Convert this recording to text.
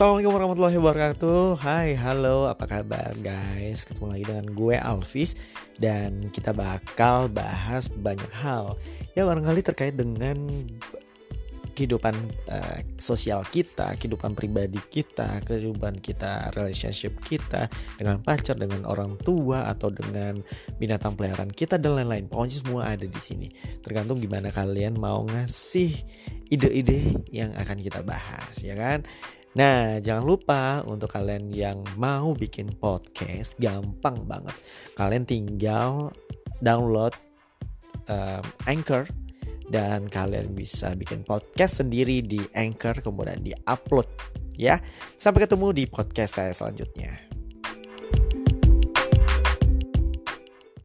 Assalamualaikum warahmatullahi wabarakatuh Hai halo apa kabar guys Ketemu lagi dengan gue Alvis Dan kita bakal bahas banyak hal Ya barangkali terkait dengan kehidupan uh, sosial kita, kehidupan pribadi kita, kehidupan kita, relationship kita dengan pacar, dengan orang tua atau dengan binatang peliharaan kita dan lain-lain. Pokoknya semua ada di sini. Tergantung gimana kalian mau ngasih ide-ide yang akan kita bahas, ya kan? Nah, jangan lupa untuk kalian yang mau bikin podcast, gampang banget. Kalian tinggal download um, Anchor dan kalian bisa bikin podcast sendiri di Anchor kemudian di-upload ya. Sampai ketemu di podcast saya selanjutnya.